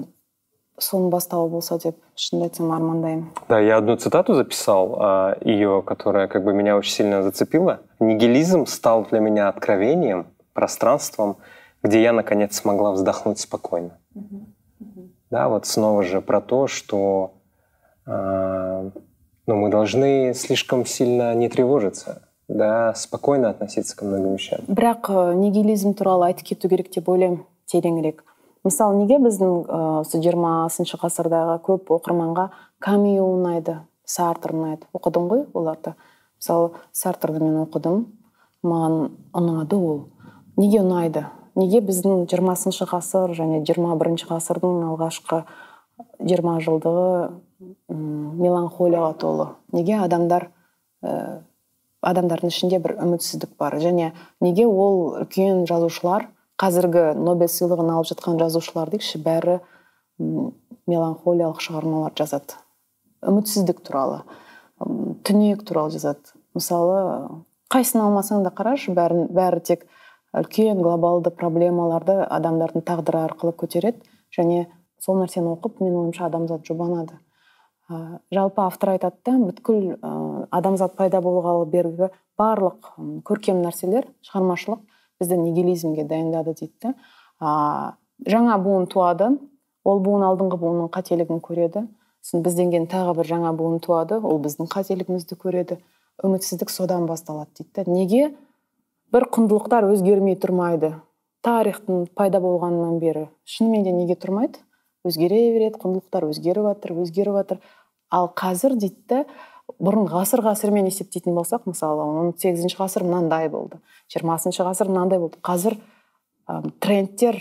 [SPEAKER 2] соның бастауы болса деп шынымды айтсам армандаймын.
[SPEAKER 1] Да я одну цитату записал а, ее которая как бы меня очень сильно зацепила. Нигилизм стал для меня откровением пространством где я наконец смогла вздохнуть спокойно да вот снова же про то что э, ну, мы должны слишком сильно не тревожиться да спокойно относиться ко многим вещам.
[SPEAKER 2] Бірақ нигилизм туралы айтып кету керек деп ойлаймын тереңірек мысалы неге біздің осы жиырмасыншы ғасырдағы көп оқырманға камю ұнайды сартр ұнайды? Оқыдың ғой оларды. Мысалы сартрды мен оқыдым маған ұнады ол. Неге ұнайды? Неге біздің жиырмасыншы ғасыр және жиырма бірінші ғасырдың алғашқы жиырма жылдығы меланхолияға толы? Неге адамдар ә, адамдардың ішінде бір үмітсіздік бар? Және неге ол үлкен жазушылар қазіргі нобель сыйлығын алып жатқан жазушылар дейікші бәрі меланхолиялық шығармалар жазады. Үмітсіздік туралы түнек туралы жазады. Мысалы қайсысын алмасаң да қарашы бәрін бәрі тек үлкен глобалды проблемаларды адамдардың тағдыры арқылы көтереді және сол нәрсені оқып менің ойымша адамзат жұбанады. Ә, жалпы автор айтады да бүткіл ә, адамзат пайда болғалы бергі барлық көркем нәрселер шығармашылық бізді нигилизмге дайындады дейді да жаңа буын туады ол буын алдыңғы буынның қателігін көреді. Сосын бізден кейін тағы бір жаңа буын туады ол біздің қателігімізді көреді. Үмітсіздік содан басталады дейді да неге? Бір құндылықтар өзгермей тұрмайды. Тарихтың пайда болғанынан бері. Шынымен де неге тұрмайды? Өзгере береді құндылықтар өзгеріп жатыр өзгеріп жатыр ал қазір дейді бұрын ғасыр ғасырмен есептейтін болсақ мысалы он сегізінші ғасыр мынандай болды жиырмасыншы ғасыр мынандай болды. Қазір трендтер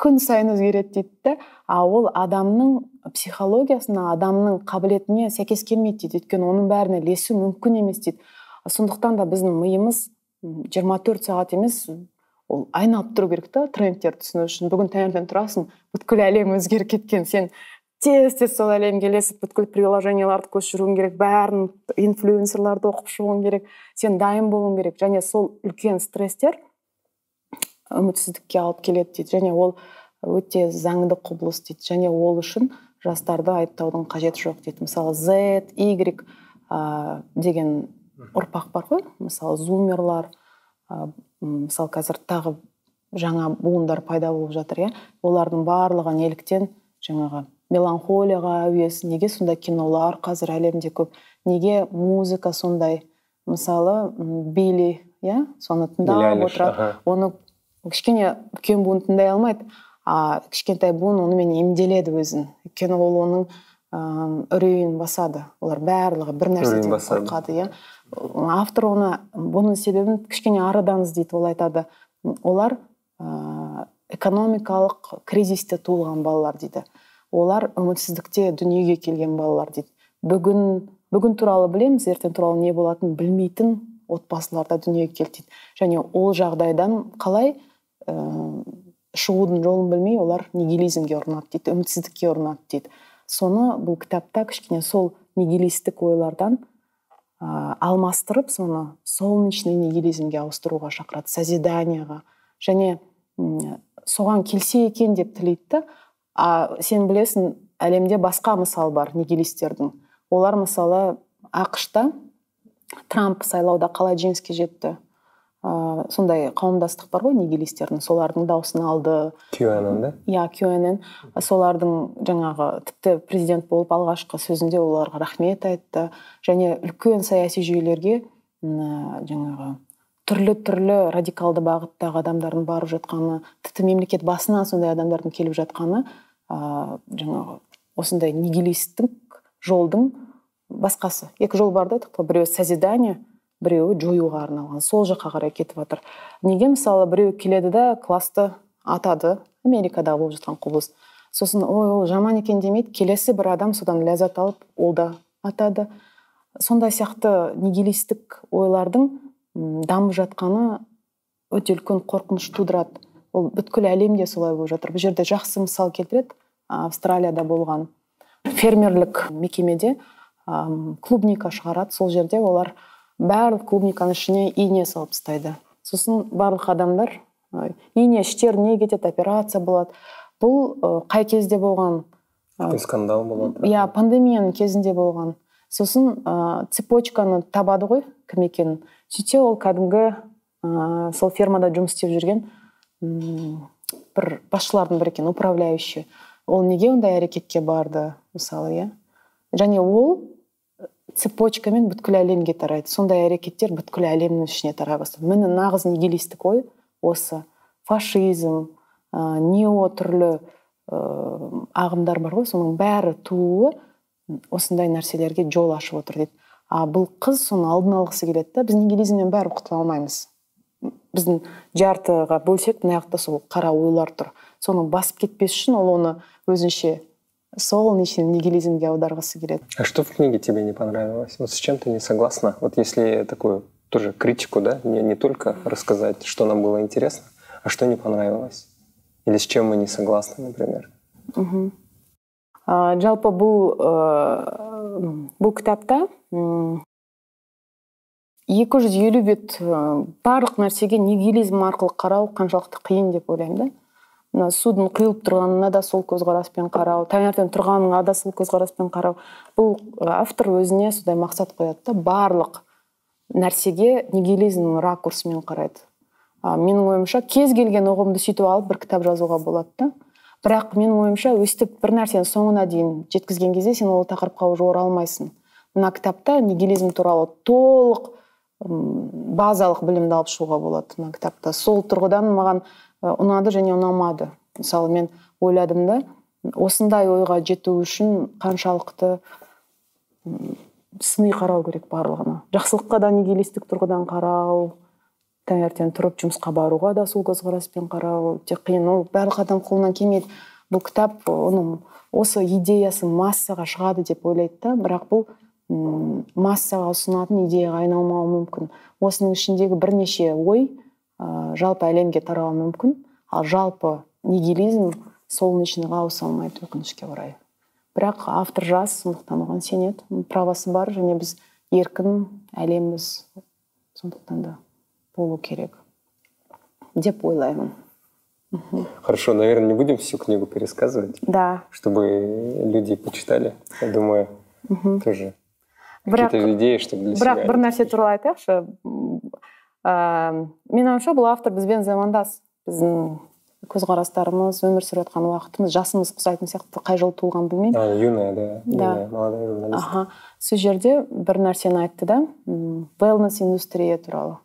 [SPEAKER 2] күн сайын өзгереді дейді да а ол адамның психологиясына адамның қабілетіне сәйкес келмейді дейді. Өйткені оның бәріне ілесу мүмкін емес дейді. Сондықтан да біздің миымыз 24 сағат емес ол айналып тұру керек та трендтерді түсіну үшін. Бүгін таңертең тұрасың бүткіл әлем өзгеріп кеткен сен тез тез сол әлемге ілесіп бүткіл приложенияларды көшіруің керек бәрін инфлюенсерларды оқып шығуың керек сен дайын болуың керек. Және сол үлкен стресстер үмітсіздікке алып келеді дейді. Және ол өте заңды құбылыс дейді. Және ол үшін жастарды айыптаудың қажеті жоқ дейді. Мысалы z y ә, деген ұрпақ бар ғой. Мысалы зумерлар ә, мысалы қазір тағы жаңа буындар пайда болып жатыр иә. Олардың барлығы неліктен жаңағы меланхолияға әуес неге сондай кинолар қазір әлемде көп? Неге музыка сондай? Мысалы билли иә соны тыңдап отырады оны кішкене үлкен буын тыңдай алмайды. А кішкентай буын онымен емделеді өзін. Өйткені ол оның үрейін басады. Олар барлығы бір нәрседен қорқады иә. Автор оны бұның себебін кішкене арыдан іздейді ол айтады. Олар ыыы экономикалық кризисте туылған балалар дейді. Олар үмітсіздікте дүниеге келген балалар дейді. Бүгін бүгін туралы білеміз ертең туралы не болатынын білмейтін отбасыларда дүниеге келді дейді. Және ол жағдайдан қалай ә, шығудың жолын білмей олар нигилизмге ұрынады дейді үмітсіздікке ұрынады дейді. Соны бұл кітапта кішкене сол нигилистік ойлардан ә, алмастырып соны солнечный нигилизмге ауыстыруға шақырады созиданияға және соған келсе екен деп тілейді а сен білесің әлемде басқа мысал бар нигилистердің. Олар мысалы ақшта трамп сайлауда қалай жеңіске жетті? Ә, сондай қауымдастық бар ғой нигилистердің солардың дауысын алды.
[SPEAKER 1] Qnn да
[SPEAKER 2] иә qnn солардың жаңағы тіпті президент болып алғашқы сөзінде оларға рахмет айтты. Және үлкен саяси жүйелерге жаңағы түрлі түрлі радикалды бағыттағы адамдардың барып жатқаны тіпті мемлекет басына сондай адамдардың келіп жатқаны ә, жаңағы осындай нигилисттік жолдың басқасы. Екі жол бар да біреуі созидание біреуі жоюға арналған. Сол жаққа қарай кетіп жатыр. Неге мысалы біреу келеді да классты атады? Америкада болып жатқан құбылыс. Сосын ой ол жаман екен демейді келесі бір адам содан ләззат алып ол да атады сондай сияқты нигилистік ойлардың дамып жатқаны өте үлкен қорқыныш тудырады. Ол бүткіл әлемде солай болып жатыр. Бұл жерде жақсы мысал келтіреді австралияда болған фермерлік мекемеде клубника шығарады. Сол жерде олар барлық клубниканың ішіне ине салып тастайды. Сосын барлық адамдар ине іштеріне кетеді операция болады. Бұл қай кезде болған?
[SPEAKER 1] Скандал болады.
[SPEAKER 2] иә пандемияның кезінде болған. Сосын ә, цепочканы табады ғой кім екенін. Сөйтсе ол кәдімгі ә, сол фермада жұмыс істеп жүрген бір басшылардың бірі екен управляющий. Ол неге ондай әрекетке барды мысалы иә? Және ол цепочкамен бүткіл әлемге тарайды. Сондай әрекеттер бүткіл әлемнің ішіне тарай бастады. Міне нағыз нигилистік ой осы. Фашизм ә, нео түрлі ә, ағымдар бар ғой соның бәрі тууы осындай нәрселерге жол ашып отыр дейді а бұл қыз соны алдын алғысы келеді да біз нигилизмнен бәрібір құтыла алмаймыз біздің жартыға бөлсек мына жақта сол қара ойлар тұр соны басып кетпес үшін ол оны өзінше солнечный нигилизмге аударғысы келеді
[SPEAKER 1] а что в книге тебе не понравилось вот с чем ты не согласна вот если такую тоже критику да не, не только рассказать что нам было интересно а что не понравилось или с чем мы не согласны например
[SPEAKER 2] угу. ә, жалпы бұл ә, бұл кітапта екі жүз елу бет барлық нәрсеге нигилизм арқылы қарау қаншалықты қиын деп ойлаймын да. Мына судың құйылып тұрғанына да сол көзқараспен қарау таңертең тұрғаныңа да сол көзқараспен қарау. Бұл автор өзіне сондай мақсат қояды да барлық нәрсеге нигилизм ракурсымен қарайды. А, менің ойымша кез келген ұғымды сөйтіп алып бір кітап жазуға болады да. Бірақ менің ойымша өстіп бір нәрсені соңына дейін жеткізген кезде сен ол тақырыпқа уже оралмайсың. Мына кітапта нигилизм туралы толық базалық білімді алып шығуға болады мына кітапта. Сол тұрғыдан маған ұнады және ұнамады. Мысалы мен ойладым да осындай ойға жету үшін қаншалықты сыни қарау керек барлығына. Жақсылыққа да нигилистік тұрғыдан қарау таңертең тұрып жұмысқа баруға да сол көзқараспен қарау өте қиын. Ол барлық адам қолынан келмейді. Бұл кітап оның осы идеясы массаға шығады деп ойлайды да. Бірақ бұл массаға ұсынатын идеяға айналмауы мүмкін осының ішіндегі бірнеше ой ә, жалпы әлемге тарауы мүмкін ал жалпы нигилизм солнечныйға ауыса алмайды өкінішке орай бірақ автор жас сондықтан оған сенеді правасы бар және біз еркін әлембіз сондықтан да болу керек деп ойлаймын
[SPEAKER 1] Хорошо, наверное, не будем всю книгу пересказывать.
[SPEAKER 2] Да.
[SPEAKER 1] Чтобы люди почитали. Я думаю, угу. тоже Какие-то идеи, чтобы для
[SPEAKER 2] бірақ бір нәрсе туралы айтайықшы ә, менің ойымша бұл автор бізбен замандас біздің көзқарастарымыз өмір сүріп жатқан уақытымыз жасымыз ұқсайтын сияқты қай жылы туылғанын білмеймін.
[SPEAKER 1] Юная да. Да. Молодая
[SPEAKER 2] аха. Сол жерде бір нәрсені айтты да. Wellness индустрия туралы.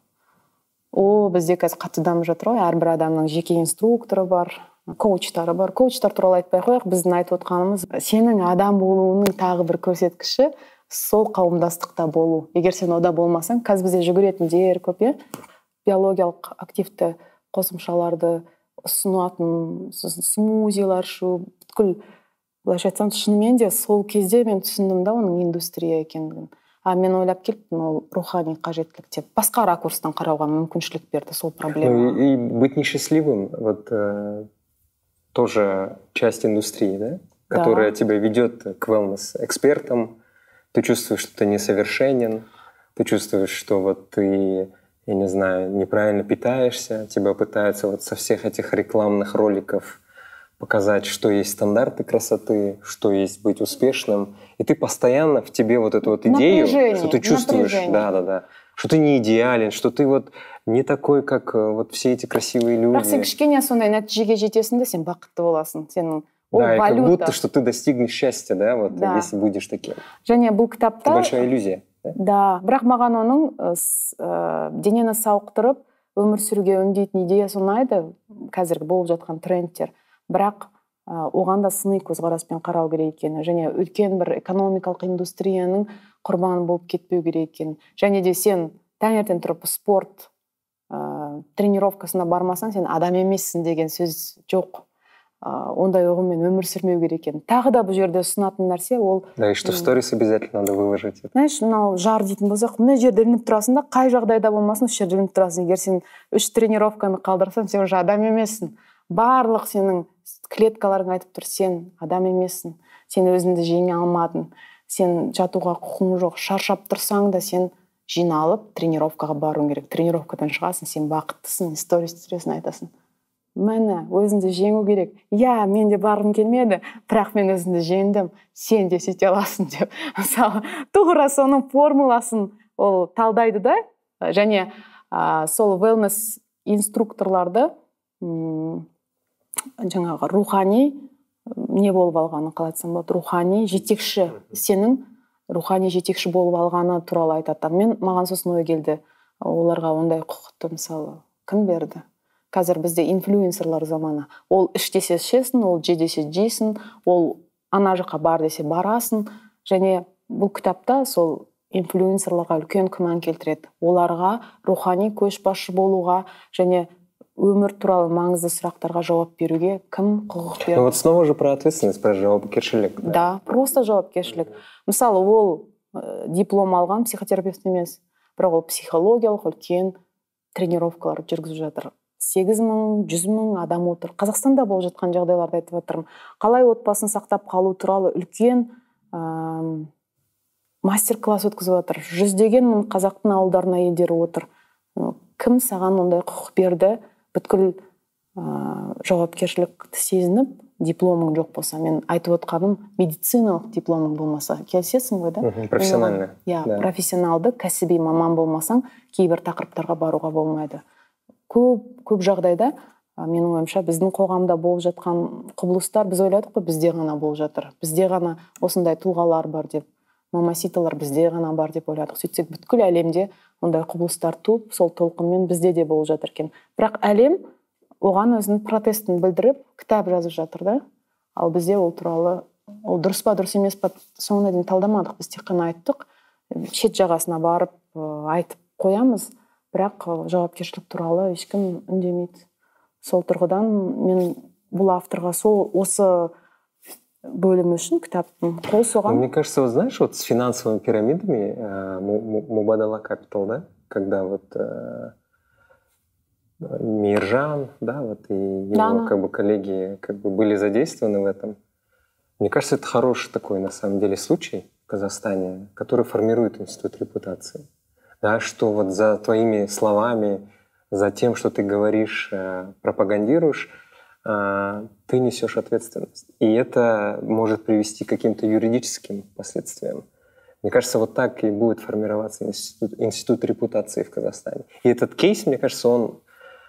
[SPEAKER 2] О бізде қазір қатты дамып жатыр ғой. Әрбір адамның жеке инструкторы бар коучтары бар. Коучтар туралы айтпай ақ қояйық біздің айтып отқанымыз сенің адам болуыңның тағы бір көрсеткіші сол қауымдастықта болу. Егер сен ода болмасаң қазір бізде жүгіретіндер көп иә? Биологиялық активті қосымшаларды ұсынатын сосын смузилар ішу бүткіл. Былайша айтсам шынымен де сол кезде мен түсіндім да оның индустрия екендігін. А мен ойлап келіппін ол рухани қажеттілік деп. Басқа ракурстан қарауға мүмкіншілік берді сол проблема.
[SPEAKER 1] И, и быть несчастливым вот э, тоже часть индустрии да? Которая да. тебя ведет к wellness экспертам ты чувствуешь что ты несовершенен ты чувствуешь что вот ты я не знаю неправильно питаешься тебя пытаются вот со всех этих рекламных роликов показать, что есть стандарты красоты, что есть быть успешным. И ты постоянно в тебе вот эту вот идею, напряжение, что ты чувствуешь, да, да, да, что ты не идеален, что ты вот не такой, как э, вот все эти красивые люди.
[SPEAKER 2] бірақ сен кішкене сондай нәтижеге жетесің де сен бақытты боласың сенің
[SPEAKER 1] Ол да, валюта. как будто что ты достигнешь счастья да вот да. если будешь таким.
[SPEAKER 2] Және бұл кітапта
[SPEAKER 1] это большая иллюзия
[SPEAKER 2] да, да. Бірақ маған оның ә, денені сауықтырып өмір сүруге үндейтін идеясы ұнайды. Қазіргі болып жатқан трендтер. Бірақ оған да сыни көзқараспен қарау керек екені және үлкен бір экономикалық индустрияның құрбаны болып кетпеу керек екенін және де сен таңертең тұрып спорт ә, тренировкасына бармасаң сен адам емессің деген сөз жоқ. Ә, ондай ұғыммен өмір сүрмеу керек екенін тағы да бұл жерде ұсынатын нәрсе ол
[SPEAKER 1] да и что в сторис обязательно надо выложить.
[SPEAKER 2] знаешь мынау жар дейтін болсақ мына жерде ілініп тұрасың да қай жағдайда болмасын осы жерде ілініп тұрасың. Егер сен үш тренировканы қалдырсаң сен уже адам емессің. Барлық сенің клеткаларың айтып тұр сен адам емессің сен өзіңді жеңе алмадың сен жатуға құқың жоқ. Шаршап тұрсаң да сен жиналып тренировкаға баруың керек. Тренировкадан шығасың сен бақыттысың сторис түсіресің айтасың. Міне өзіңді жеңу керек. Иә мен де барғым келмеді бірақ мен өзімді жеңдім. Сен де сөйте аласың деп. Мысалы тура соның формуласын ол талдайды да. Және ә, сол wellness инструкторларды жаңағы рухани не болып алғаны қалай айтсам болады? Рухани жетекші сенің рухани жетекші болып алғаны туралы айтады мен маған сосын ой келді. Оларға ондай құқықты мысалы кім берді? Қазір бізде инфлюенсерлар заманы. Ол іш десе ішесің ол же десе жейсің ол ана жаққа бар десе барасың және бұл кітапта сол инфлюенсерларға үлкен күмән келтіреді. Оларға рухани көшбасшы болуға және өмір туралы маңызды сұрақтарға жауап беруге кім құқық берді?
[SPEAKER 1] ну вот снова же про ответственность про жауапкершілік
[SPEAKER 2] да, да просто жауапкершілік. Мысалы ол ә, диплом алған психотерапевт емес бірақ ол психологиялық үлкен тренировкалар жүргізіп жатыр. Сегіз мың жүз мың адам отыр. Қазақстанда болып жатқан жағдайларды айтып жатырмын қалай отбасын сақтап қалу туралы үлкен ә, мастер класс өткізіп жатыр жүздеген мың қазақтың ауылдарының әйелдері отыр. Кім саған ондай құқық берді? Бүткіл ыыы жауапкершілікті сезініп дипломың жоқ болса. Мен айтып отқаным медициналық дипломың болмаса. Келісесің ғой да?
[SPEAKER 1] Профессиональный.
[SPEAKER 2] Иә профессионалды кәсіби маман болмасаң кейбір тақырыптарға баруға болмайды. Көп көп жағдайда менің ойымша біздің қоғамда болып жатқан құбылыстар біз ойладық қой бізде ғана болып жатыр. Бізде ғана осындай тұлғалар бар деп мамаситалар бізде ғана бар деп ойладық. Сөйтсек бүткіл әлемде ондай құбылыстар туып сол толқынмен бізде де болып жатыр екен. Бірақ әлем оған өзінің протестін білдіріп кітап жазып жатыр да. Ал бізде ол туралы ол дұрыс па дұрыс емес па соңына дейін талдамадық. Біз тек қана айттық шет жағасына барып айтып қоямыз. бірақ жауапкершілік туралы ешкім үндемейді сол тұрғыдан мен бұл авторға сол осы бөлімі үшін кітаптың қол соған
[SPEAKER 1] мне кажется вот знаешь вот с финансовыми пирамидами э, мубадала капитал да когда вот э, Миржан, да, вот и его да, как бы коллеги как бы были задействованы в этом. Мне кажется, это хороший такой на самом деле случай в Казахстане, который формирует институт репутации. Да, что вот за твоими словами, за тем, что ты говоришь, э, пропагандируешь, а, ты несешь ответственность. И это может привести к каким-то юридическим последствиям. Мне кажется, вот так и будет формироваться институт, институт репутации в Казахстане. И этот кейс, мне кажется, он,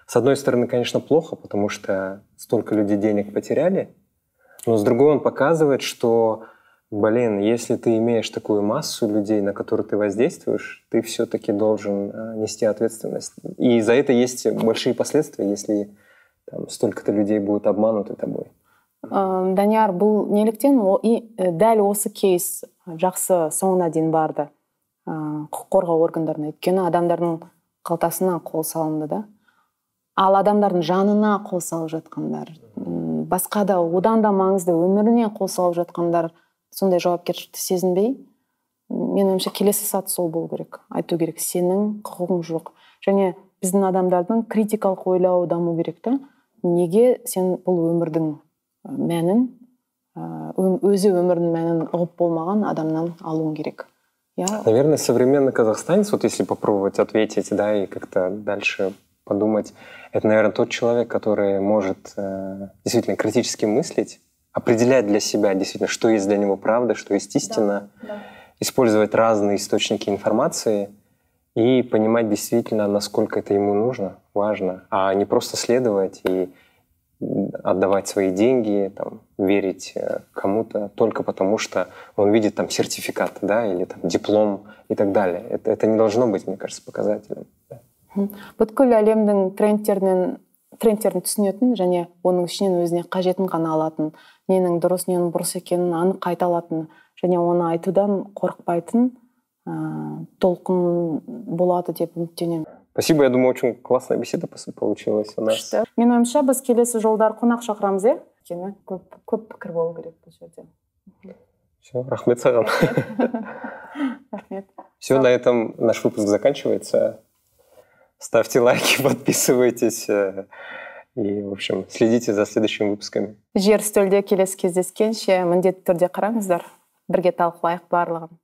[SPEAKER 1] с одной стороны, конечно, плохо, потому что столько людей денег потеряли, но с другой он показывает, что, блин, если ты имеешь такую массу людей, на которую ты воздействуешь, ты все-таки должен а, нести ответственность. И за это есть большие последствия, если там столько-то людей будут обмануты тобой
[SPEAKER 2] ә, данияр бұл неліктен дәл осы кейс жақсы соңына дейін барды ә, құқық қорғау органдарына өйткені адамдардың қалтасына қол салынды да ал адамдардың жанына қол салып жатқандар басқа да одан да маңызды өміріне қол салып жатқандар сондай жауапкершілікті сезінбей менің ойымша келесі саты сол болу керек айту керек сенің құқығың жоқ және біздің адамдардың критикалық ойлауы даму керек та неге сен бұл өмірдің мәнін өзі өмірдің мәнін ұғып болмаған адамнан алуың керек
[SPEAKER 1] я... наверное современный казахстанец вот если попробовать ответить да и как-то дальше подумать это наверное тот человек который может э, действительно критически мыслить определять для себя действительно что есть для него правда что есть истина да, да. использовать разные источники информации и понимать действительно насколько это ему нужно важно а не просто следовать и отдавать свои деньги, там, верить э, кому-то только потому, что он видит там сертификат, да, или там диплом и так далее. Это, это не должно быть, мне кажется, показателем.
[SPEAKER 2] бүткіл әлемдің трендтерінен трендтерін түсінетін және оның ішінен өзіне қажетін ғана алатын ненің дұрыс ненің бұрыс екенін анық айта алатын және оны айтудан қорықпайтын ә, толқын болады деп үміттенемін
[SPEAKER 1] спасибо я думаю очень классная беседа получилась у нас
[SPEAKER 2] күшті менің ойымша біз келесі жолдары қонақ шақырамыз иә өйткені көп көп пікір болу керек бұл жерде
[SPEAKER 1] все рахмет саған
[SPEAKER 2] рахмет
[SPEAKER 1] все на этом наш выпуск заканчивается ставьте лайки подписывайтесь э, и в общем следите за следующими выпусками.
[SPEAKER 2] Жер үстелде келесі кездескенше міндетті түрде қараңыздар. Бірге талқылайық барлығын.